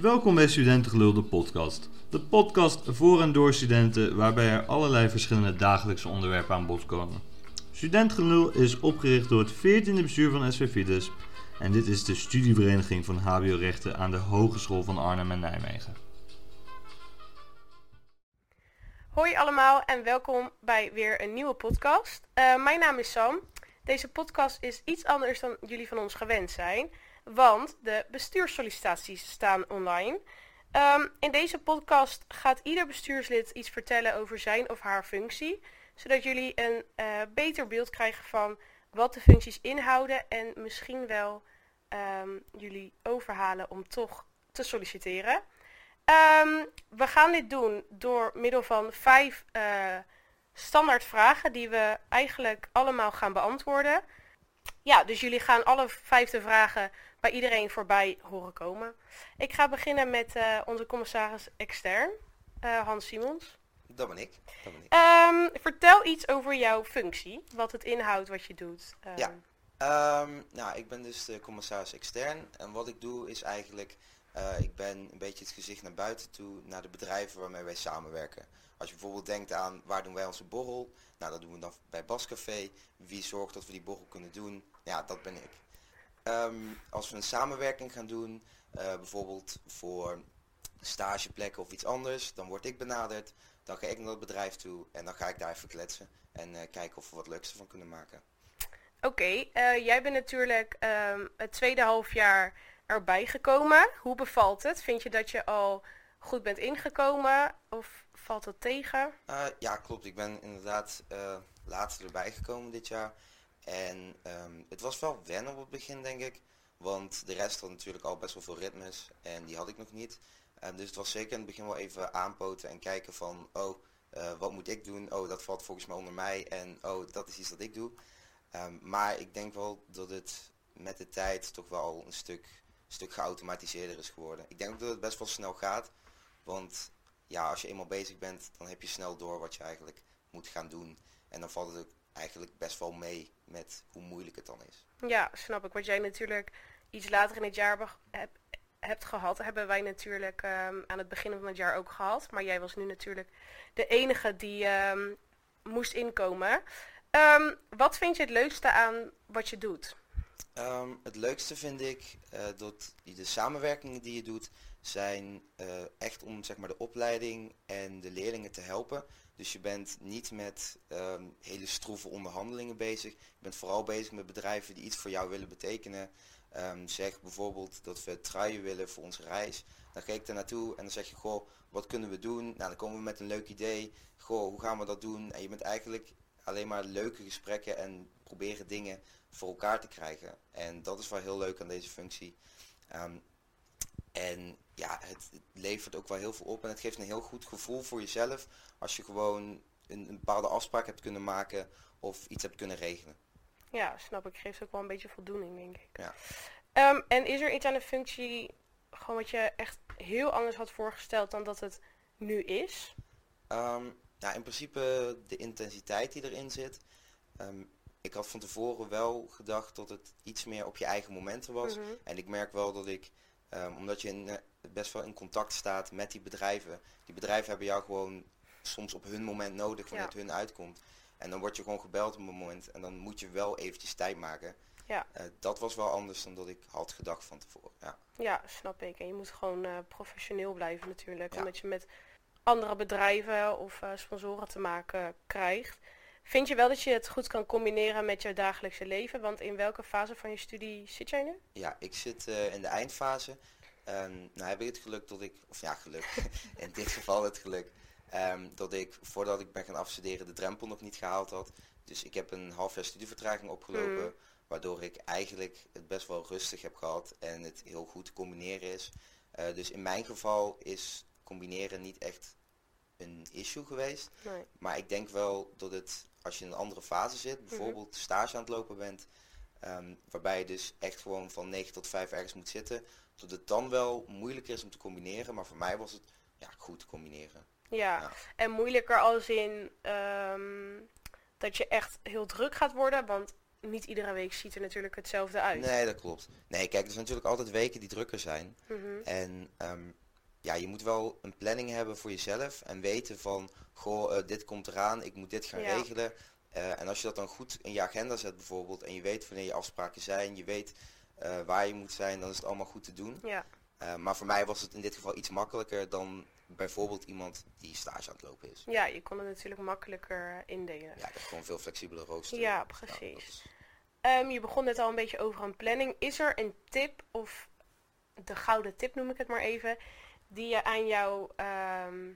Welkom bij Studentengelul, de podcast. De podcast voor en door studenten waarbij er allerlei verschillende dagelijkse onderwerpen aan bod komen. Studentengelul is opgericht door het 14e bestuur van SV Fides en dit is de studievereniging van HBO-rechten aan de Hogeschool van Arnhem en Nijmegen. Hoi allemaal en welkom bij weer een nieuwe podcast. Uh, mijn naam is Sam. Deze podcast is iets anders dan jullie van ons gewend zijn, want de bestuurssollicitaties staan online. Um, in deze podcast gaat ieder bestuurslid iets vertellen over zijn of haar functie, zodat jullie een uh, beter beeld krijgen van wat de functies inhouden en misschien wel um, jullie overhalen om toch te solliciteren. Um, we gaan dit doen door middel van vijf uh, standaard vragen die we eigenlijk allemaal gaan beantwoorden. Ja, dus jullie gaan alle vijfde vragen bij iedereen voorbij horen komen. Ik ga beginnen met uh, onze commissaris extern, uh, Hans Simons. Dat ben ik. Dat ben ik. Um, vertel iets over jouw functie, wat het inhoudt, wat je doet. Um, ja, um, nou, ik ben dus de commissaris extern en wat ik doe is eigenlijk uh, ik ben een beetje het gezicht naar buiten toe, naar de bedrijven waarmee wij samenwerken. Als je bijvoorbeeld denkt aan waar doen wij onze borrel, nou dat doen we dan bij Bascafé. Wie zorgt dat we die borrel kunnen doen? Ja, dat ben ik. Um, als we een samenwerking gaan doen, uh, bijvoorbeeld voor stageplekken of iets anders, dan word ik benaderd. Dan ga ik naar het bedrijf toe en dan ga ik daar even kletsen en uh, kijken of we wat leuks ervan kunnen maken. Oké, okay, jij bent natuurlijk um, het tweede halfjaar erbij gekomen. Hoe bevalt het? Vind je dat je al goed bent ingekomen of valt het tegen? Uh, ja, klopt. Ik ben inderdaad uh, later erbij gekomen dit jaar. En um, het was wel wennen op het begin, denk ik. Want de rest had natuurlijk al best wel veel ritmes en die had ik nog niet. Um, dus het was zeker in het begin wel even aanpoten en kijken van, oh, uh, wat moet ik doen? Oh, dat valt volgens mij onder mij en oh, dat is iets dat ik doe. Um, maar ik denk wel dat het met de tijd toch wel een stuk stuk geautomatiseerder is geworden. Ik denk ook dat het best wel snel gaat. Want ja, als je eenmaal bezig bent, dan heb je snel door wat je eigenlijk moet gaan doen. En dan valt het ook eigenlijk best wel mee met hoe moeilijk het dan is. Ja, snap ik. Wat jij natuurlijk iets later in het jaar hebt, hebt gehad, hebben wij natuurlijk um, aan het begin van het jaar ook gehad. Maar jij was nu natuurlijk de enige die um, moest inkomen. Um, wat vind je het leukste aan wat je doet? Het leukste vind ik uh, dat de samenwerkingen die je doet zijn uh, echt om zeg maar, de opleiding en de leerlingen te helpen. Dus je bent niet met um, hele stroeve onderhandelingen bezig. Je bent vooral bezig met bedrijven die iets voor jou willen betekenen. Um, zeg bijvoorbeeld dat we truien willen voor onze reis. Dan ga ik daar naartoe en dan zeg je, goh, wat kunnen we doen? Nou, dan komen we met een leuk idee. Goh, hoe gaan we dat doen? En je bent eigenlijk alleen maar leuke gesprekken en proberen dingen voor elkaar te krijgen. En dat is wel heel leuk aan deze functie. Um, en ja, het, het, levert ook wel heel veel op en het geeft een heel goed gevoel voor jezelf als je gewoon een, een bepaalde afspraak hebt kunnen maken of iets hebt kunnen regelen. Ja, snap ik. Geeft ook wel een beetje voldoening, denk ik. Ja. Um, en is er iets aan de functie gewoon wat je echt heel anders had voorgesteld dan dat het nu is? Um, nou, in principe de intensiteit die erin zit. Um, ik had van tevoren wel gedacht dat het iets meer op je eigen momenten was. Mm -hmm. En ik merk wel dat ik, um, omdat je in, uh, best wel in contact staat met die bedrijven. Die bedrijven hebben jou gewoon soms op hun moment nodig wanneer ja. het hun uitkomt. En dan word je gewoon gebeld op een moment en dan moet je wel eventjes tijd maken. Ja. Uh, dat was wel anders dan dat ik had gedacht van tevoren. Ja, ja snap ik. En je moet gewoon uh, professioneel blijven natuurlijk. Ja. Omdat je met andere bedrijven of uh, sponsoren te maken krijgt. Vind je wel dat je het goed kan combineren met je dagelijkse leven? Want in welke fase van je studie zit jij nu? Ja, ik zit in de eindfase. Um, nou heb ik het geluk dat ik, of ja geluk, in dit geval het geluk, um, dat ik voordat ik ben gaan afstuderen de drempel nog niet gehaald had. Dus ik heb een half jaar studievertraging opgelopen, mm. waardoor ik eigenlijk het best wel rustig heb gehad en het heel goed te combineren is. Uh, dus in mijn geval is combineren niet echt een issue geweest. Nee. Maar ik denk wel dat het, als je in een andere fase zit, bijvoorbeeld mm -hmm. stage aan het lopen bent, um, waarbij je dus echt gewoon van 9 tot 5 ergens moet zitten, dat het dan wel moeilijker is om te combineren. Maar voor mij was het ja, goed te combineren. Ja, ja. en moeilijker als in um, dat je echt heel druk gaat worden, want niet iedere week ziet er natuurlijk hetzelfde uit. Nee, dat klopt. Nee, kijk, er zijn natuurlijk altijd weken die drukker zijn. Mhm. En ehm, ja, je moet wel een planning hebben voor jezelf en weten van, goh, eh, dit komt eraan, ik moet dit gaan Ja. regelen. Eh, en als je dat dan goed in je agenda zet bijvoorbeeld en je weet wanneer je afspraken zijn, je weet eh, waar je moet zijn, dan is het allemaal goed te doen. Ja, Eh, maar voor mij was het in dit geval iets makkelijker dan bijvoorbeeld iemand die stage aan het lopen is. ja, je kon het natuurlijk makkelijker eh, indelen. Ja, ik heb gewoon veel flexibele rooster. Ja, precies. is- Ehm, je begon net al een beetje over een planning. Is er een tip, of de gouden tip noem ik het maar even, die je aan jou, ehm,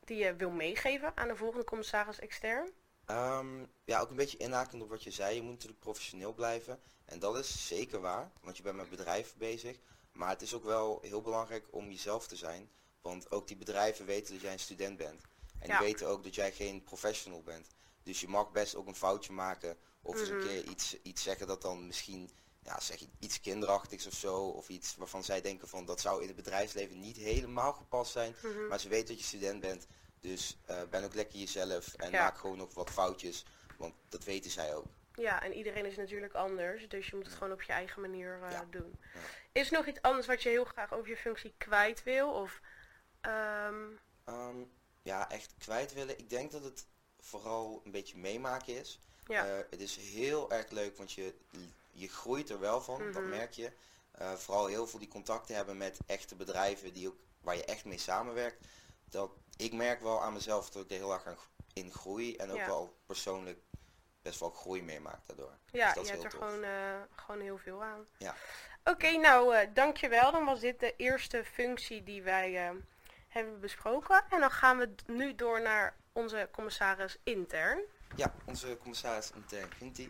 die je wil meegeven aan de volgende commissaris extern? Ehm, ja, ook een beetje inhakend op wat je zei. Je moet natuurlijk professioneel blijven. En dat is zeker waar, want je bent met bedrijven bezig. Maar het is ook wel heel belangrijk om jezelf te zijn. Want ook die bedrijven weten dat jij een student bent. En Ja. die weten ook dat jij geen professional bent. Dus je mag best ook een foutje maken. Of eens Mhm. een keer iets, iets zeggen dat dan misschien, ja, zeg je, iets kinderachtigs of zo. Of iets waarvan zij denken van dat zou in het bedrijfsleven niet helemaal gepast zijn. Mhm. Maar ze weten dat je student bent. Dus eh, ben ook lekker jezelf en Ja. maak gewoon nog wat foutjes. Want dat weten zij ook. Ja, en iedereen is natuurlijk anders, dus je moet het gewoon op je eigen manier eh, Ja. doen. Ja. Is er nog iets anders wat je heel graag over je functie kwijt wil? Of, ehm, Ehm, ja, echt kwijt willen. Ik denk dat het vooral een beetje meemaken is. ja, Eh, het is heel erg leuk, want je, je groeit er wel van, dat Mhm. merk je. Vooral heel veel die contacten hebben met echte bedrijven die ook, waar je echt mee samenwerkt. Dat, ik merk wel aan mezelf dat ik er heel erg aan, in groei en ook Ja. wel persoonlijk best wel groei meemaak daardoor. ja dus dat je hebt er tof. gewoon, eh, gewoon heel veel aan. Ja. Oké, nou eh, dankjewel. Dan was dit de eerste functie die wij eh, hebben besproken. En dan gaan we nu door naar onze commissaris intern. Ja, onze commissaris intern Ginty.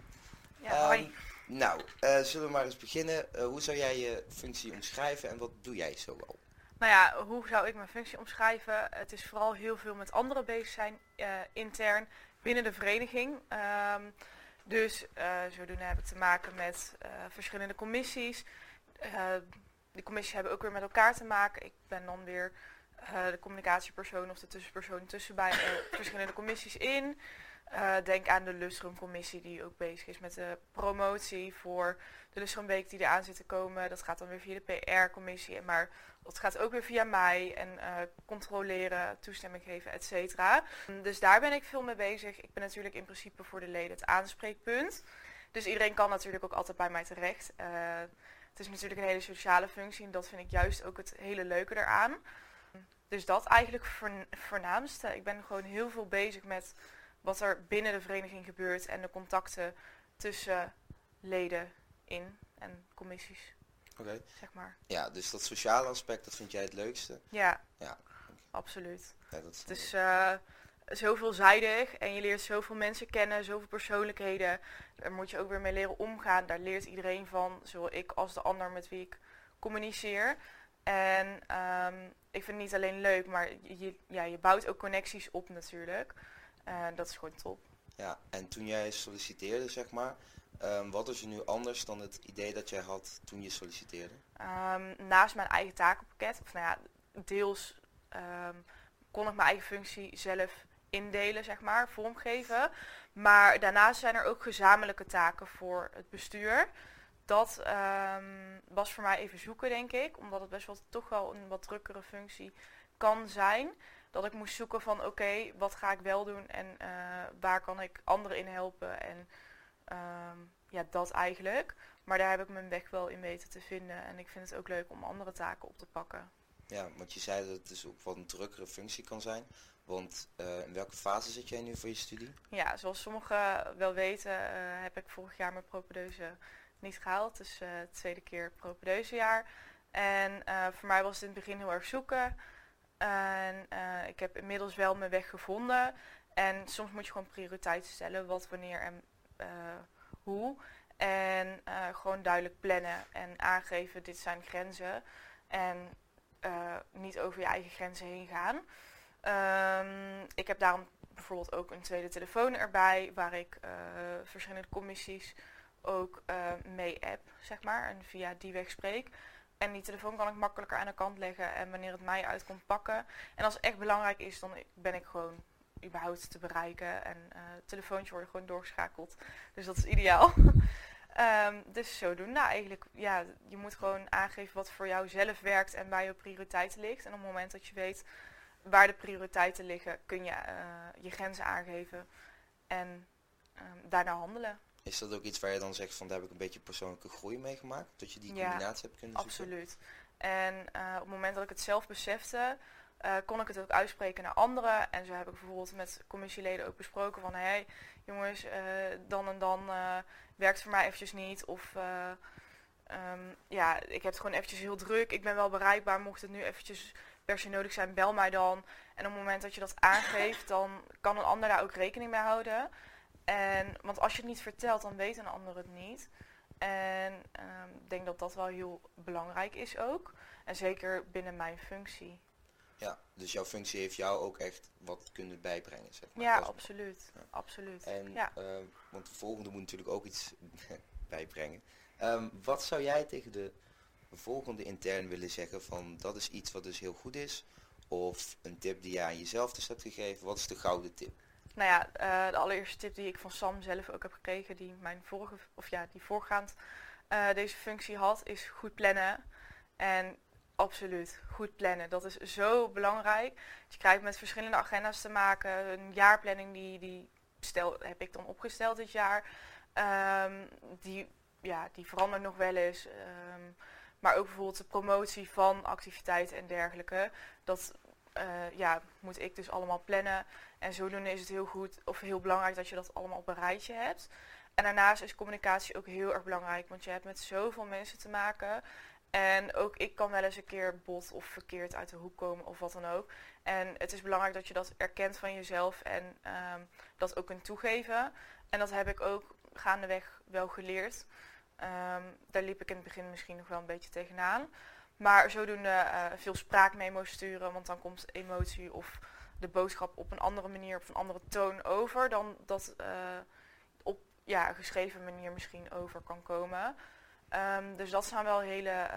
Ja, hoi. Nou, zullen we maar eens beginnen. Hoe zou jij je functie omschrijven en wat doe jij zoal? Nou ja, hoe zou ik mijn functie omschrijven? Het is vooral heel veel met anderen bezig zijn, eh, intern, binnen de vereniging. Ehm, dus eh, zodoende heb ik te maken met eh, verschillende commissies. Die commissies hebben ook weer met elkaar te maken. Ik ben dan weer de communicatiepersoon of de tussenpersoon tussen bij verschillende commissies in. Eh, denk aan de Lustrum-commissie die ook bezig is met de promotie voor de Lustrumweek die eraan zit te komen. Dat gaat dan weer via de PR-commissie. Maar dat gaat ook weer via mij en eh, controleren, toestemming geven, et cetera. Dus daar ben ik veel mee bezig. Ik ben natuurlijk in principe voor de leden het aanspreekpunt. Dus iedereen kan natuurlijk ook altijd bij mij terecht. Eh, het is natuurlijk een hele sociale functie en dat vind ik juist ook het hele leuke eraan. Dus dat eigenlijk voorn- voornaamste. Ik ben gewoon heel veel bezig met wat er binnen de vereniging gebeurt en de contacten tussen leden in en commissies, Oké. zeg maar. Ja, dus dat sociale aspect, dat vind jij het leukste? Ja, Ja. absoluut. Ja, dat Het is eh zo veelzijdig en je leert zoveel mensen kennen, zoveel persoonlijkheden. Daar moet je ook weer mee leren omgaan. Daar leert iedereen van, zowel ik als de ander met wie ik communiceer. En ehm, ik vind het niet alleen leuk, maar je, ja, je bouwt ook connecties op natuurlijk. En dat is gewoon top. Ja, en toen jij solliciteerde, zeg maar, ehm, wat is er nu anders dan het idee dat jij had toen je solliciteerde? Ehm, naast mijn eigen takenpakket, of nou ja, deels ehm, kon ik mijn eigen functie zelf indelen, zeg maar, vormgeven. Maar daarnaast zijn er ook gezamenlijke taken voor het bestuur. Dat was voor mij even zoeken, denk ik, omdat het best wel toch wel een wat drukkere functie kan zijn. Dat ik moest zoeken van oké, wat ga ik wel doen en eh, waar kan ik anderen in helpen en ehm, ja, dat eigenlijk. Maar daar heb ik mijn weg wel in weten te vinden. En ik vind het ook leuk om andere taken op te pakken. Ja, want je zei dat het dus ook wat een drukkere functie kan zijn. Want eh, in welke fase zit jij nu voor je studie? Ja, zoals sommigen wel weten, eh, heb ik vorig jaar mijn propedeuse niet gehaald. Dus het tweede keer propedeusejaar. En voor mij was het in het begin heel erg zoeken. En eh, ik heb inmiddels wel mijn weg gevonden. En soms moet je gewoon prioriteiten stellen. Wat, wanneer en eh, hoe. En eh, gewoon duidelijk plannen en aangeven, dit zijn grenzen. En niet over je eigen grenzen heen gaan. Ehm, ik heb daarom bijvoorbeeld ook een tweede telefoon erbij, waar ik verschillende commissies ook mee app, zeg maar, en via die weg spreek. En die telefoon kan ik makkelijker aan de kant leggen en wanneer het mij uit komt pakken. En als het echt belangrijk is, dan ben ik gewoon überhaupt te bereiken. En uh, telefoontje worden gewoon doorgeschakeld. Dus dat is ideaal. um, dus zodoende nou, eigenlijk, ja, je moet gewoon aangeven wat voor jou zelf werkt en waar je prioriteiten ligt. En op het moment dat je weet waar de prioriteiten liggen, kun je uh, je grenzen aangeven en um, daarna handelen. Is dat ook iets waar je dan zegt van daar heb ik een beetje persoonlijke groei mee gemaakt? Dat je die combinatie hebt kunnen zoeken? absoluut. En uh, op het moment dat ik het zelf besefte, uh, kon ik het ook uitspreken naar anderen. En zo heb ik bijvoorbeeld met commissieleden ook besproken van... hé hey, jongens, uh, dan en dan werkt voor mij eventjes niet. Of um, ja, ik heb het gewoon eventjes heel druk. Ik ben wel bereikbaar, mocht het nu eventjes per se nodig zijn, bel mij dan. En op het moment dat je dat aangeeft, dan kan een ander daar ook rekening mee houden. En, want als je het niet vertelt, dan weet een ander het niet. En ehm, ik denk dat dat wel heel belangrijk is ook. En zeker binnen mijn functie. Ja, dus jouw functie heeft jou ook echt wat kunnen bijbrengen, zeg maar. Ja, absoluut. absoluut. En, ja. Ehm, want de volgende moet natuurlijk ook iets bijbrengen. Um, wat zou jij tegen de volgende intern willen zeggen van dat is iets wat dus heel goed is? Of een tip die je aan jezelf dus hebt gegeven, wat is de gouden tip? Nou ja, uh, de allereerste tip die ik van Sam zelf ook heb gekregen, die mijn vorige, of ja, die voorgaand uh, deze functie had, is goed plannen. En absoluut, goed plannen. Dat is zo belangrijk. je krijgt met verschillende agenda's te maken. Een jaarplanning die, die stel, heb ik dan opgesteld dit jaar. Um, die, ja, die verandert nog wel eens. Um, maar ook bijvoorbeeld de promotie van activiteiten en dergelijke. Dat uh, ja, moet ik dus allemaal plannen. En zodoende is het heel goed of heel belangrijk dat je dat allemaal op een rijtje hebt. En daarnaast is communicatie ook heel erg belangrijk, want je hebt met zoveel mensen te maken. En ook ik kan wel eens een keer bot of verkeerd uit de hoek komen of wat dan ook. En het is belangrijk dat je dat erkent van jezelf en um, dat ook kunt toegeven. En dat heb ik ook gaandeweg wel geleerd. Um, daar liep ik in het begin misschien nog wel een beetje tegenaan. Maar zodoende uh, veel spraakmemo's sturen, want dan komt emotie of de boodschap op een andere manier, op een andere toon over dan dat uh, op ja, een geschreven manier misschien over kan komen. Um, dus dat zijn wel hele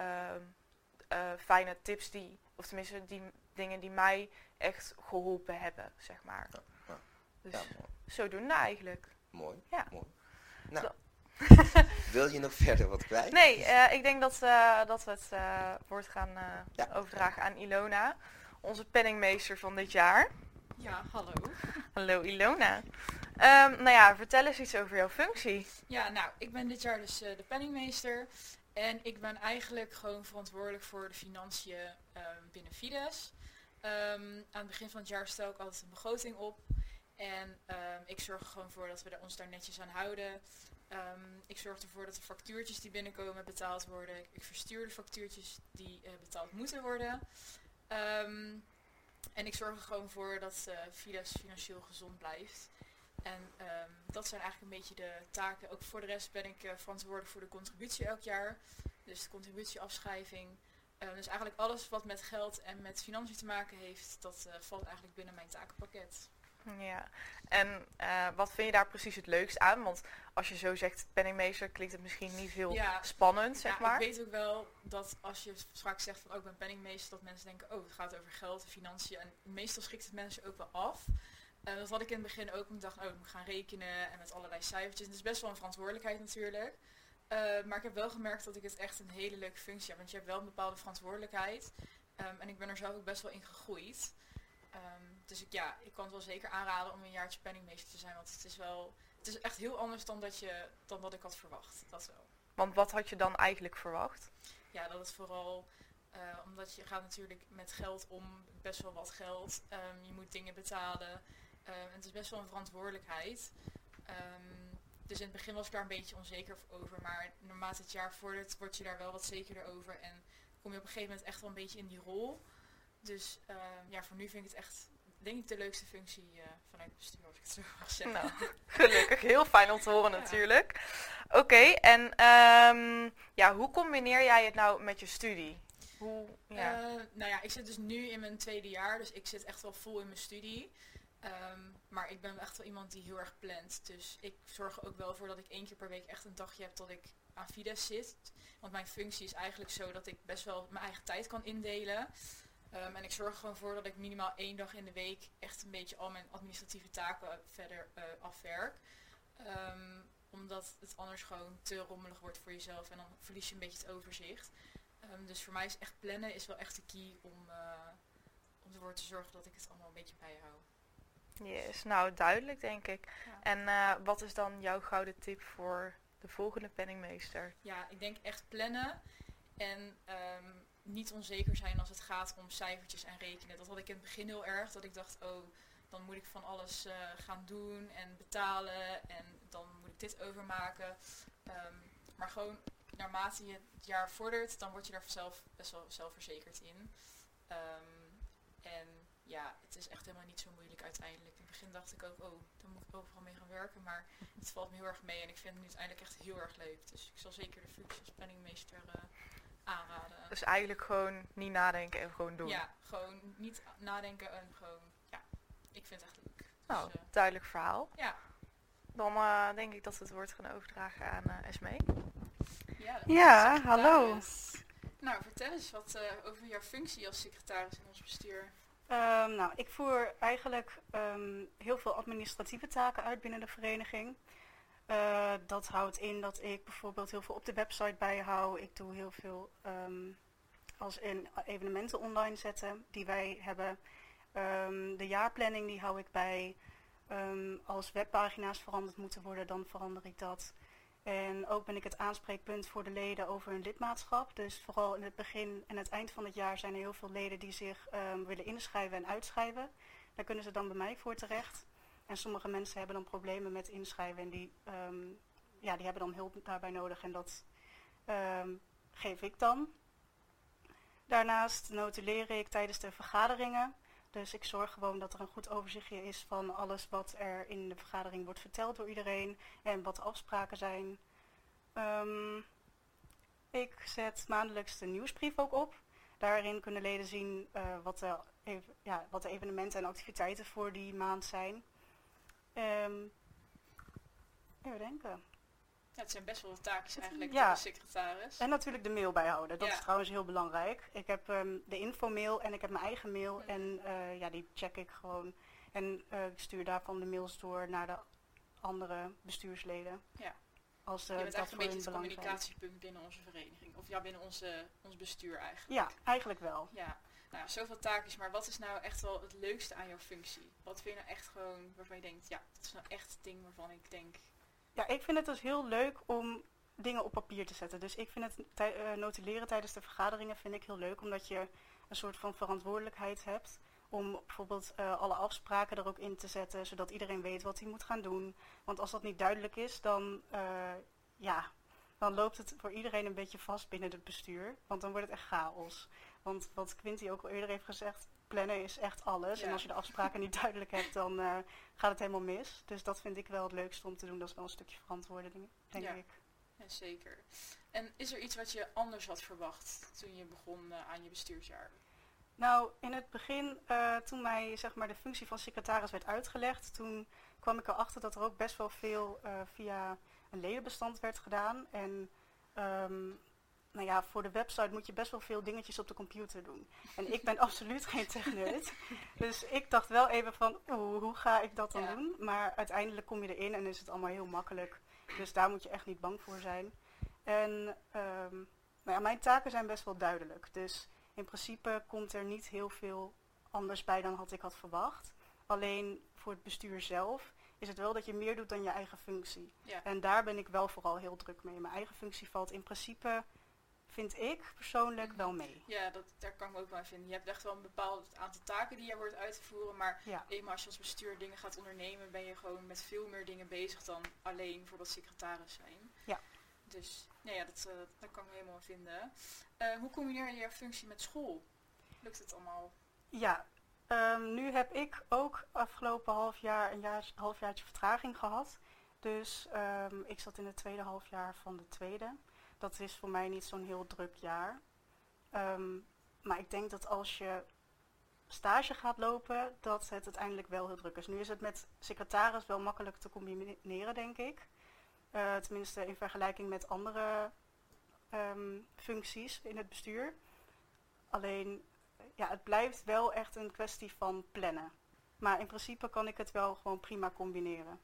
uh, fijne tips die, of tenminste die dingen die mij echt geholpen hebben, zeg maar. Ja, ja. Dus ja, zodoende eigenlijk. Mooi, ja. mooi. Nou, Wil je nog verder wat kwijt? Nee, ik denk dat, dat we het woord gaan overdragen aan Ilona, onze penningmeester van dit jaar. Ja, hallo. Hallo Ilona. Um, nou ja, vertel eens iets over jouw functie. Ja, nou, ik ben dit jaar dus de penningmeester. En ik ben eigenlijk gewoon verantwoordelijk voor de financiën um, binnen Fides. Um, aan het begin van het jaar stel ik altijd een begroting op. En ik zorg er gewoon voor dat we ons daar netjes aan houden. Um, ik zorg ervoor dat de factuurtjes die binnenkomen betaald worden. Ik verstuur de factuurtjes die uh, betaald moeten worden. Um, en ik zorg er gewoon voor dat uh, Fides financieel gezond blijft. En um, dat zijn eigenlijk een beetje de taken. Ook voor de rest ben ik uh, verantwoordelijk voor de contributie elk jaar. Dus de contributieafschrijving. dus eigenlijk alles wat met geld en met financiën te maken heeft, dat valt eigenlijk binnen mijn takenpakket. Ja, en uh, wat vind je daar precies het leukst aan? Want als je zo zegt penningmeester, klinkt het misschien niet heel spannend, zeg ja, maar. ik weet ook wel dat als je straks zegt van, oh, ik ben penningmeester, dat mensen denken, oh, het gaat over geld en financiën. En meestal schrikt het mensen ook wel af. Uh, dat had ik in het begin ook, ik dacht, oh, ik moet gaan rekenen en met allerlei cijfertjes. Het is best wel een verantwoordelijkheid natuurlijk. Uh, maar ik heb wel gemerkt dat ik het echt een hele leuke functie heb. Want je hebt wel een bepaalde verantwoordelijkheid. Um, en ik ben er zelf ook best wel in gegroeid. Um, dus ik, ja, ik kan het wel zeker aanraden om een jaartje penningmeester te zijn. Want het is wel, het is echt heel anders dan, dat je, dan wat ik had verwacht. Dat wel. Want wat had je dan eigenlijk verwacht? Ja, dat het vooral, uh, omdat je gaat natuurlijk met geld om, best wel wat geld. Um, je moet dingen betalen. Um, en het is best wel een verantwoordelijkheid. Dus in het begin was ik daar een beetje onzeker over. Maar naarmate het jaar vordert, word je daar wel wat zekerder over. En kom je op een gegeven moment echt wel een beetje in die rol. Dus uh, ja, voor nu vind ik het echt, denk ik, de leukste functie uh, vanuit het bestuur, als ik het zo mag zeggen. Nou, gelukkig. Heel fijn om te horen ja. natuurlijk. Oké, okay, en um, ja, hoe combineer jij het nou met je studie? Hoe, ja. Uh, nou ja, ik zit dus nu in mijn tweede jaar, dus ik zit echt wel vol in mijn studie. Um, maar ik ben echt wel iemand die heel erg plant. Dus ik zorg er ook wel voor dat ik één keer per week echt een dagje heb dat ik aan Fides zit. Want mijn functie is eigenlijk zo dat ik best wel mijn eigen tijd kan indelen. Ehm, en ik zorg er gewoon voor dat ik minimaal één dag in de week echt een beetje al mijn administratieve taken verder eh, afwerk. Ehm, omdat het anders gewoon te rommelig wordt voor jezelf en dan verlies je een beetje het overzicht. Ehm, dus voor mij is echt plannen is wel echt de key om, uh, om ervoor te zorgen dat ik het allemaal een beetje bijhoud. Yes, nou duidelijk denk ik. Ja. En eh, wat is dan jouw gouden tip voor de volgende penningmeester? Ja, ik denk echt plannen en niet onzeker zijn als het gaat om cijfertjes en rekenen. Dat had ik in het begin heel erg, dat ik dacht, oh, dan moet ik van alles uh, gaan doen en betalen en dan moet ik dit overmaken. Um, maar gewoon naarmate je het jaar vordert, dan word je daar zelf best wel zelfverzekerd in. Um, en ja, het is echt helemaal niet zo moeilijk uiteindelijk. In het begin dacht ik ook, oh, dan moet ik overal mee gaan werken. Maar het valt me heel erg mee en ik vind het nu uiteindelijk echt heel erg leuk. Dus ik zal zeker de functie als penningmeester uh, aanraden. Dus eigenlijk gewoon niet nadenken en gewoon doen. Ja, gewoon niet nadenken en gewoon, ja, ik vind het echt leuk. Dus, nou, uh, duidelijk verhaal. Ja. Dan uh, denk ik dat we het woord gaan overdragen aan uh, Esmee. Ja, ja hallo. Nou, vertel eens wat uh, over jouw functie als secretaris in ons bestuur. Um, nou, ik voer eigenlijk um, heel veel administratieve taken uit binnen de vereniging. Uh, dat houdt in dat ik bijvoorbeeld heel veel op de website bijhoud. Ik doe heel veel um, als in evenementen online zetten die wij hebben. de jaarplanning die hou ik bij. als webpagina's veranderd moeten worden, dan verander ik dat. En ook ben ik het aanspreekpunt voor de leden over hun lidmaatschap. Dus vooral in het begin en het eind van het jaar zijn er heel veel leden die zich willen inschrijven en uitschrijven. Daar kunnen ze dan bij mij voor terecht. En sommige mensen hebben dan problemen met inschrijven en die, um, ja, die hebben dan hulp daarbij nodig en dat um, geef ik dan. Daarnaast notuleer ik tijdens de vergaderingen. Dus ik zorg gewoon dat er een goed overzichtje is van alles wat er in de vergadering wordt verteld door iedereen en wat de afspraken zijn. Um, ik zet maandelijks de nieuwsbrief ook op. Daarin kunnen leden zien uh, wat, ja, wat de evenementen en activiteiten voor die maand zijn. Um, even denken. Ja, het zijn best wel wat taakjes eigenlijk ja. de secretaris. En natuurlijk de mail bijhouden. Dat ja. is trouwens heel belangrijk. Ik heb um, de infomail en ik heb mijn eigen mail. Mm. En uh, ja, die check ik gewoon. En uh, ik stuur daarvan de mails door naar de andere bestuursleden. Ja. Als, uh, je bent echt een beetje het communicatiepunt binnen onze vereniging. Of ja, binnen onze, ons bestuur eigenlijk. Ja, eigenlijk wel. Ja. Nou ja, zoveel taakjes. Maar wat is nou echt wel het leukste aan jouw functie? Wat vind je nou echt gewoon waarvan je denkt, ja, dat is nou echt het ding waarvan ik denk... Ja, ik vind het dus heel leuk om dingen op papier te zetten. Dus ik vind het uh, notuleren tijdens de vergaderingen vind ik heel leuk. Omdat je een soort van verantwoordelijkheid hebt. Om bijvoorbeeld uh, alle afspraken er ook in te zetten. Zodat iedereen weet wat hij moet gaan doen. Want als dat niet duidelijk is, dan, uh, ja, dan loopt het voor iedereen een beetje vast binnen het bestuur. Want dan wordt het echt chaos. Want wat Quinty ook al eerder heeft gezegd, plannen is echt alles. Ja. En als je de afspraken niet duidelijk hebt, dan uh, gaat het helemaal mis. Dus dat vind ik wel het leukste om te doen. Dat is wel een stukje verantwoording, denk ja. ik. Ja, zeker. En is er iets wat je anders had verwacht toen je begon uh, aan je bestuursjaar? Nou, in het begin, uh, toen mij zeg maar, de functie van secretaris werd uitgelegd, toen kwam ik erachter dat er ook best wel veel via een ledenbestand werd gedaan. En um, nou ja, voor de website moet je best wel veel dingetjes op de computer doen. En ik ben absoluut geen techneut. Dus ik dacht wel even van, oeh, hoe ga ik dat dan ja. doen? Maar uiteindelijk kom je erin en is het allemaal heel makkelijk. Dus daar moet je echt niet bang voor zijn. En um, nou ja, mijn taken zijn best wel duidelijk. Dus in principe komt er niet heel veel anders bij dan had ik had verwacht. Alleen voor het bestuur zelf is het wel dat je meer doet dan je eigen functie. Ja. En daar ben ik wel vooral heel druk mee. Mijn eigen functie valt in principe vind ik persoonlijk wel mee. Ja, dat, daar kan ik me ook wel vinden. Je hebt echt wel een bepaald aantal taken die je wordt uit te voeren, maar ja. eenmaal als je als bestuur dingen gaat ondernemen, ben je gewoon met veel meer dingen bezig dan alleen voor dat secretaris zijn. Ja. Dus, nou ja, dat, uh, dat kan ik helemaal vinden. Uh, hoe combineer je jouw functie met school? Lukt het allemaal? Ja, um, nu heb ik ook afgelopen half jaar een jaar, halfjaartje vertraging gehad. Dus um, ik zat in het tweede halfjaar van de tweede. Dat is voor mij niet zo'n heel druk jaar. Um, maar ik denk dat als je stage gaat lopen, dat het uiteindelijk wel heel druk is. Nu is het met secretaris wel makkelijk te combineren, denk ik. Uh, tenminste in vergelijking met andere um, functies in het bestuur. Alleen ja, het blijft wel echt een kwestie van plannen. Maar in principe kan ik het wel gewoon prima combineren.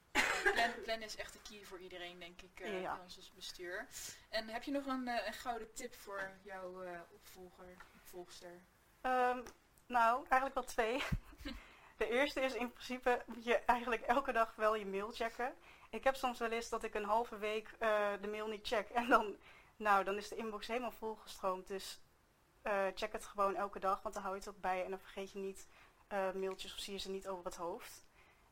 Plan, plannen is echt de key voor iedereen, denk ik, Ja. bij ons als bestuur. En heb je nog een, eh, een gouden tip voor jouw eh, opvolger, opvolgster? Ehm, nou, eigenlijk wel twee. De eerste is in principe moet je eigenlijk elke dag wel je mail checken. Ik heb soms wel eens dat ik een halve week de mail niet check. En dan, nou, dan is de inbox helemaal volgestroomd. Dus check het gewoon elke dag, want dan hou je het ook bij. En dan vergeet je niet mailtjes of zie je ze niet over het hoofd.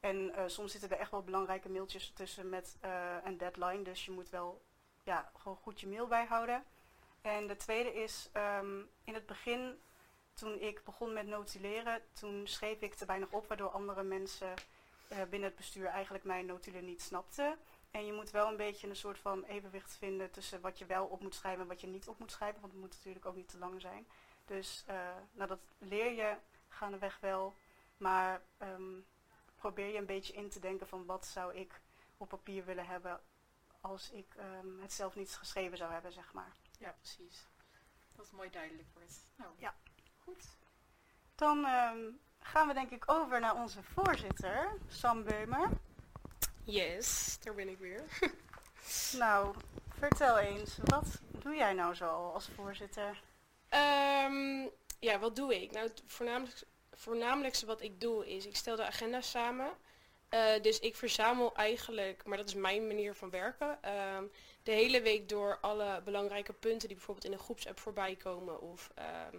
En eh, soms zitten er echt wel belangrijke mailtjes tussen met eh, een deadline. Dus je moet wel ja, gewoon goed je mail bijhouden. En de tweede is ehm, in het begin toen ik begon met notuleren, toen schreef ik te weinig op, waardoor andere mensen eh, binnen het bestuur eigenlijk mijn notulen niet snapten. En je moet wel een beetje een soort van evenwicht vinden tussen wat je wel op moet schrijven en wat je niet op moet schrijven, want het moet natuurlijk ook niet te lang zijn. Dus nou, dat leer je gaandeweg wel, maar ehm, probeer je een beetje in te denken van wat zou ik op papier willen hebben als ik ehm, het zelf niet geschreven zou hebben, zeg maar. Ja, precies. Dat het mooi duidelijk wordt. Nou, Ja. goed. Dan ehm, gaan we denk ik over naar onze voorzitter, Sam Beumer. Yes, daar ben ik weer. Nou, vertel eens, wat doe jij nou zo als voorzitter? Ehm, ja, wat doe ik? Nou, voornamelijk, voornamelijkste wat ik doe is, ik stel de agenda samen. Eh, dus ik verzamel eigenlijk, maar dat is mijn manier van werken, ehm, de hele week door alle belangrijke punten die bijvoorbeeld in een groepsapp voorbij komen. Of ehm,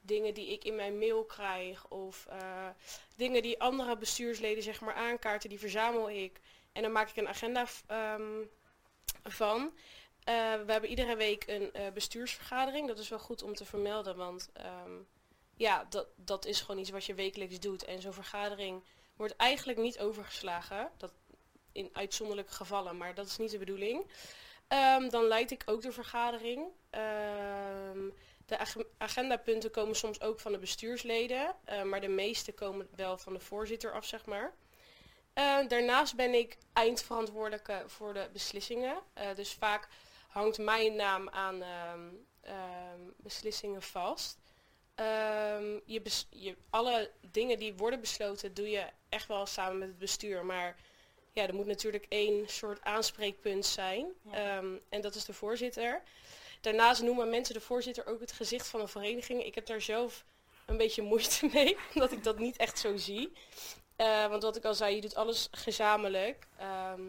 dingen die ik in mijn mail krijg. Of eh, dingen die andere bestuursleden zeg maar aankaarten, die verzamel ik. En dan maak ik een agenda ehm, van. Eh, we hebben iedere week een bestuursvergadering. Dat is wel goed om te vermelden, want ja, dat, dat is gewoon iets wat je wekelijks doet. En zo'n vergadering wordt eigenlijk niet overgeslagen. Dat in uitzonderlijke gevallen, maar dat is niet de bedoeling. Ehm, dan leid ik ook de vergadering. Ehm, de ag- agendapunten komen soms ook van de bestuursleden, eh, maar de meeste komen wel van de voorzitter af, zeg maar. Eh, daarnaast ben ik eindverantwoordelijke voor de beslissingen. Eh, dus vaak hangt mijn naam aan ehm, beslissingen vast. Ehm, je je, alle dingen die worden besloten doe je echt wel samen met het bestuur. Maar ja, er moet natuurlijk één soort aanspreekpunt zijn. Ja. Ehm, en dat is de voorzitter. Daarnaast noemen mensen de voorzitter ook het gezicht van een vereniging. Ik heb daar zelf een beetje moeite mee, omdat ik dat niet echt zo zie. Eh, want wat ik al zei, je doet alles gezamenlijk. Ehm,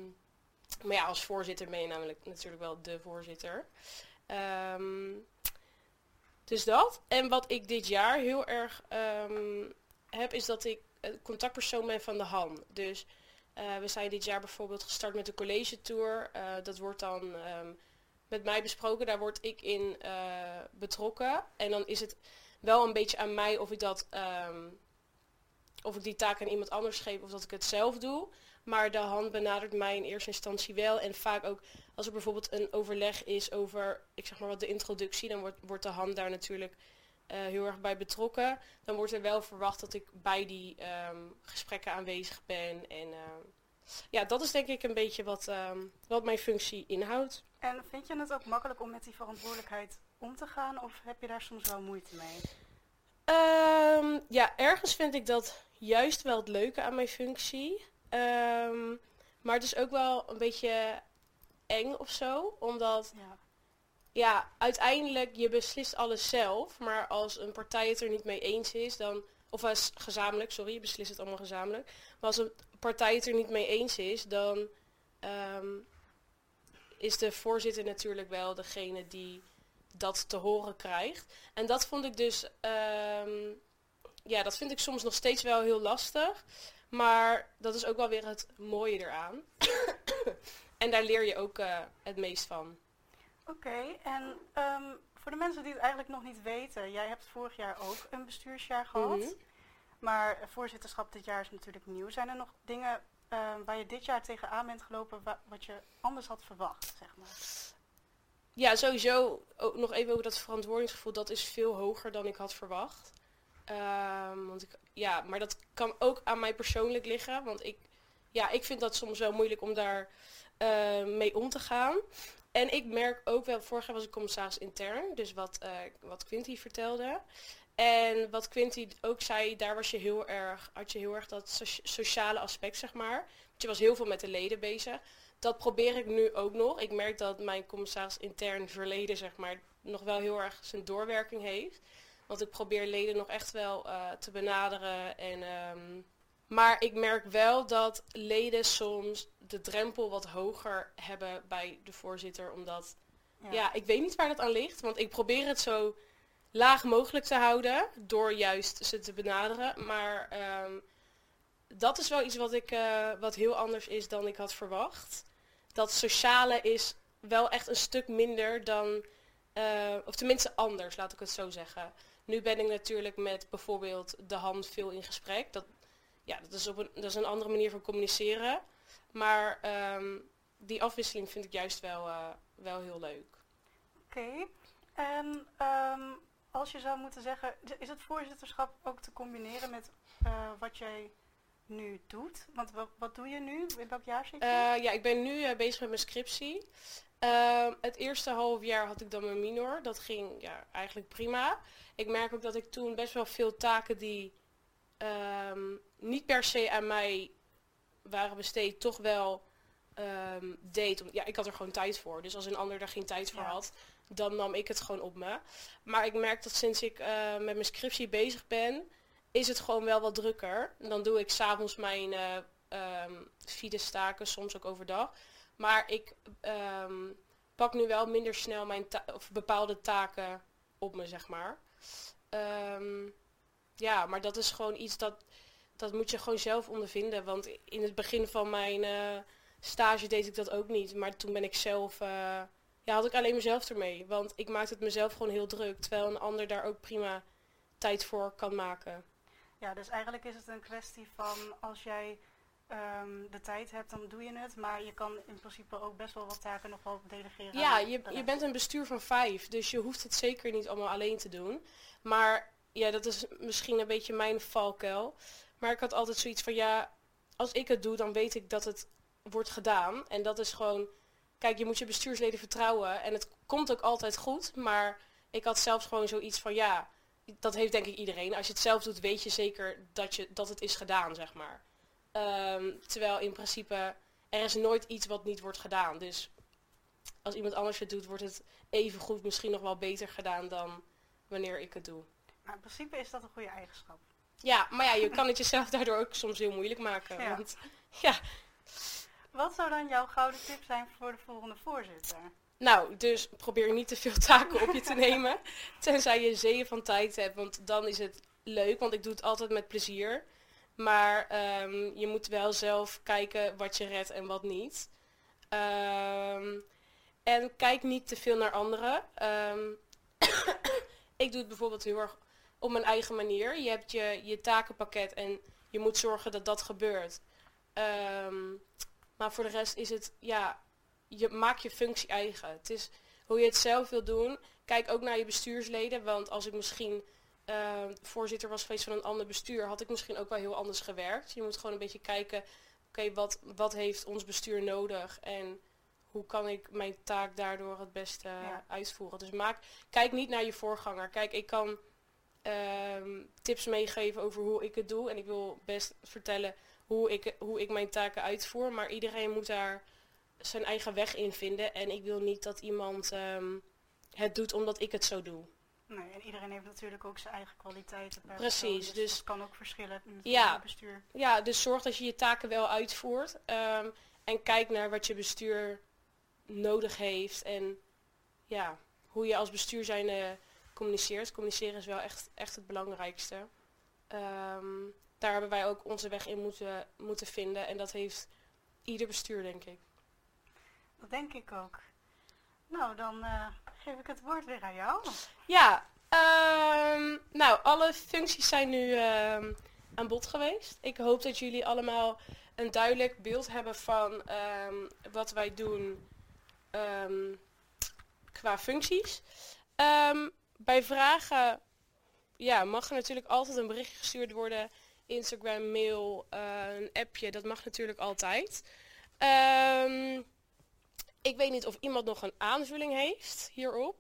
maar ja, als voorzitter ben je namelijk natuurlijk wel de voorzitter. Ehm, dus dat. En wat ik dit jaar heel erg ehm, heb, is dat ik contactpersoon ben van de Han. Dus eh, we zijn dit jaar bijvoorbeeld gestart met de college tour. Eh, dat wordt dan ehm, met mij besproken. Daar word ik in eh, betrokken. En dan is het wel een beetje aan mij of ik dat ehm, of ik die taak aan iemand anders geef of dat ik het zelf doe. Maar de hand benadert mij in eerste instantie wel. En vaak ook als er bijvoorbeeld een overleg is over, ik zeg maar wat, de introductie, dan wordt, wordt de hand daar natuurlijk eh, heel erg bij betrokken. Dan wordt er wel verwacht dat ik bij die ehm, gesprekken aanwezig ben. En ehm, ja, dat is denk ik een beetje wat, ehm, wat mijn functie inhoudt. En vind je het ook makkelijk om met die verantwoordelijkheid om te gaan of heb je daar soms wel moeite mee? Ja, ergens vind ik dat juist wel het leuke aan mijn functie. Maar het is ook wel een beetje eng of zo. Omdat, Ja. ja, uiteindelijk, je beslist alles zelf. Maar als een partij het er niet mee eens is, dan... Of als gezamenlijk, sorry, je beslist het allemaal gezamenlijk. Maar als een partij het er niet mee eens is, dan ehm, is de voorzitter natuurlijk wel degene die dat te horen krijgt. En dat vond ik dus, ehm, ja, dat vind ik soms nog steeds wel heel lastig. Maar dat is ook wel weer het mooie eraan. En daar leer je ook eh, het meest van. Oké, en ehm, voor de mensen die het eigenlijk nog niet weten, jij hebt vorig jaar ook een bestuursjaar gehad. Mhm. Maar voorzitterschap dit jaar is natuurlijk nieuw. Zijn er nog dingen ehm, waar je dit jaar tegenaan bent gelopen wa- wat je anders had verwacht, zeg maar? Ja, sowieso ook nog even over dat verantwoordingsgevoel. Dat is veel hoger dan ik had verwacht. Ehm, want ik, ja, maar dat kan ook aan mij persoonlijk liggen. Want ik, ja, ik vind dat soms wel moeilijk om daar eh, mee om te gaan. En ik merk ook wel, vorig jaar was ik commissaris intern, dus wat, eh wat Quinty vertelde. En wat Quinty ook zei, daar was je heel erg, had je heel erg dat soci- sociale aspect, zeg maar. Want je was heel veel met de leden bezig. Dat probeer ik nu ook nog. Ik merk dat mijn commissaris intern verleden, zeg maar, nog wel heel erg zijn doorwerking heeft. Want ik probeer leden nog echt wel eh, te benaderen. En, ehm, maar ik merk wel dat leden soms de drempel wat hoger hebben bij de voorzitter. Omdat, ja. ik weet niet waar dat aan ligt. Want ik probeer het zo laag mogelijk te houden. Door juist ze te benaderen. Maar ehm, dat is wel iets wat, ik, eh, wat heel anders is dan ik had verwacht. Dat sociale is wel echt een stuk minder dan... eh, of tenminste anders, laat ik het zo zeggen. Nu ben ik natuurlijk met bijvoorbeeld de hand veel in gesprek. Dat, ja, dat, is op een, dat is een andere manier van communiceren. Maar ehm, die afwisseling vind ik juist wel, eh, wel heel leuk. Oké. En ehm, als je zou moeten zeggen, is het voorzitterschap ook te combineren met eh, wat jij nu doet? Want wat, wat doe je nu? In welk jaar zit je? Eh, ja, ik ben nu bezig met mijn scriptie. Ehm, het eerste half jaar had ik dan mijn minor. Dat ging ja, eigenlijk prima. Ik merk ook dat ik toen best wel veel taken die ehm, niet per se aan mij waren besteed, toch wel ehm, deed. Om- Ja, ik had er gewoon tijd voor. Dus als een ander daar geen tijd voor Ja. had, dan nam ik het gewoon op me. Maar ik merk dat sinds ik eh, met mijn scriptie bezig ben, is het gewoon wel wat drukker. Dan doe ik s'avonds mijn ehm Fides-taken, soms ook overdag. Maar ik pak nu wel minder snel mijn ta- of bepaalde taken op me, zeg maar. Ja, maar dat is gewoon iets dat, dat moet je gewoon zelf ondervinden. Want in het begin van mijn eh, stage deed ik dat ook niet. Maar toen ben ik zelf, eh, ja, had ik alleen mezelf ermee. Want ik maakte het mezelf gewoon heel druk. Terwijl een ander daar ook prima tijd voor kan maken. Ja, dus eigenlijk is het een kwestie van als jij ehm, de tijd hebt, dan doe je het. Maar je kan in principe ook best wel wat taken nog wel delegeren. Ja, je, je bent een bestuur van vijf, dus je hoeft het zeker niet allemaal alleen te doen. Maar ja, dat is misschien een beetje mijn valkuil. Maar ik had altijd zoiets van, ja, als ik het doe, dan weet ik dat het wordt gedaan. En dat is gewoon, kijk, je moet je bestuursleden vertrouwen. En het komt ook altijd goed, maar ik had zelfs gewoon zoiets van, ja, dat heeft denk ik iedereen. Als je het zelf doet, weet je zeker dat, je, dat het is gedaan, zeg maar. Ehm, terwijl in principe, er is nooit iets wat niet wordt gedaan. Dus als iemand anders het doet, wordt het even goed, misschien nog wel beter gedaan dan wanneer ik het doe. Maar in principe is dat een goede eigenschap. Ja, maar ja, je kan het jezelf daardoor ook soms heel moeilijk maken. Ja. Want, ja, Wat zou dan jouw gouden tip zijn voor de volgende voorzitter? nou, dus probeer niet te veel taken op je te nemen. Tenzij je zeeën van tijd hebt, want dan is het leuk, want ik doe het altijd met plezier. Maar ehm, je moet wel zelf kijken wat je redt en wat niet. Ehm, en kijk niet te veel naar anderen. Ehm, ik doe het bijvoorbeeld heel erg op mijn eigen manier. Je hebt je, je takenpakket en je moet zorgen dat dat gebeurt. Ehm, maar voor de rest is het, ja, je maak je functie eigen. Het is hoe je het zelf wil doen. Kijk ook naar je bestuursleden, want als ik misschien eh, voorzitter was geweest van een ander bestuur, had ik misschien ook wel heel anders gewerkt. Je moet gewoon een beetje kijken, oké, wat, wat heeft ons bestuur nodig en hoe kan ik mijn taak daardoor het beste Ja. uitvoeren. Dus maak, kijk niet naar je voorganger. Kijk, ik kan ehm, tips meegeven over hoe ik het doe en ik wil best vertellen hoe ik, hoe ik mijn taken uitvoer, maar iedereen moet daar zijn eigen weg in vinden. En ik wil niet dat iemand ehm, het doet omdat ik het zo doe. Nee, en iedereen heeft natuurlijk ook zijn eigen kwaliteiten. per Precies, persoon, dus- dat kan ook verschillen in het Ja. bestuur. Ja, dus zorg dat je je taken wel uitvoert. ehm, en kijk naar wat je bestuur nodig heeft. En ja, hoe je als bestuur zijn communiceert. Communiceren is wel echt, echt het belangrijkste. Ehm, daar hebben wij ook onze weg in moeten, moeten vinden. En dat heeft ieder bestuur, denk ik. Dat denk ik ook. Nou, dan eh, geef ik het woord weer aan jou. Ja, ehm, nou, alle functies zijn nu ehm, aan bod geweest. Ik hoop dat jullie allemaal een duidelijk beeld hebben van wat wij doen qua functies. Bij vragen ja, mag er natuurlijk altijd een berichtje gestuurd worden. Instagram, mail, eh, een appje, dat mag natuurlijk altijd. Ehm, ik weet niet of iemand nog een aanvulling heeft hierop.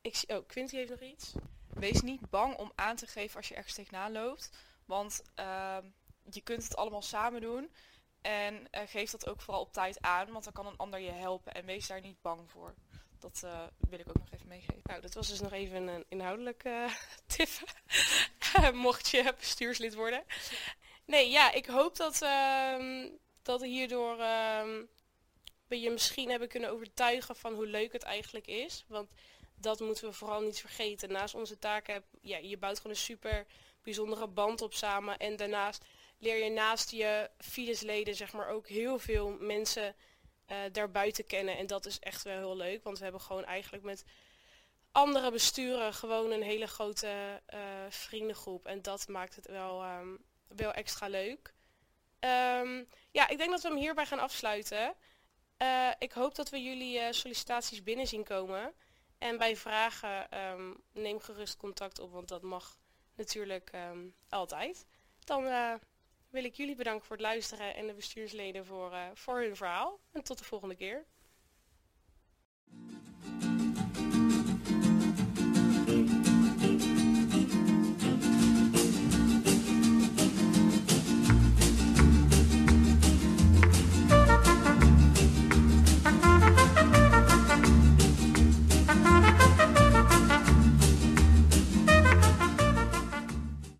Ik zie, oh, Quinty heeft nog iets. wees niet bang om aan te geven als je ergens tegenaan loopt. Want ehm, je kunt het allemaal samen doen. En eh, geef dat ook vooral op tijd aan, want dan kan een ander je helpen. En wees daar niet bang voor. Dat eh, wil ik ook nog even meegeven. Nou, dat was dus nog even een inhoudelijke tip. Mocht je bestuurslid worden. Nee, ja, ik hoop dat, ehm, dat hierdoor ehm, we je misschien hebben kunnen overtuigen van hoe leuk het eigenlijk is. Want dat moeten we vooral niet vergeten. Naast onze taken, ja, je bouwt gewoon een super bijzondere band op samen. En daarnaast leer je naast je Fidesleden zeg maar ook heel veel mensen uh, daarbuiten kennen. En dat is echt wel heel leuk. Want we hebben gewoon eigenlijk met andere besturen gewoon een hele grote uh, vriendengroep. En dat maakt het wel, um, wel extra leuk. Um, ja, ik denk dat we hem hierbij gaan afsluiten. Uh, ik hoop dat we jullie sollicitaties binnen zien komen. En bij vragen um, neem gerust contact op, want dat mag natuurlijk altijd. Dan wil ik jullie bedanken voor het luisteren en de bestuursleden voor, uh, voor hun verhaal. En tot de volgende keer.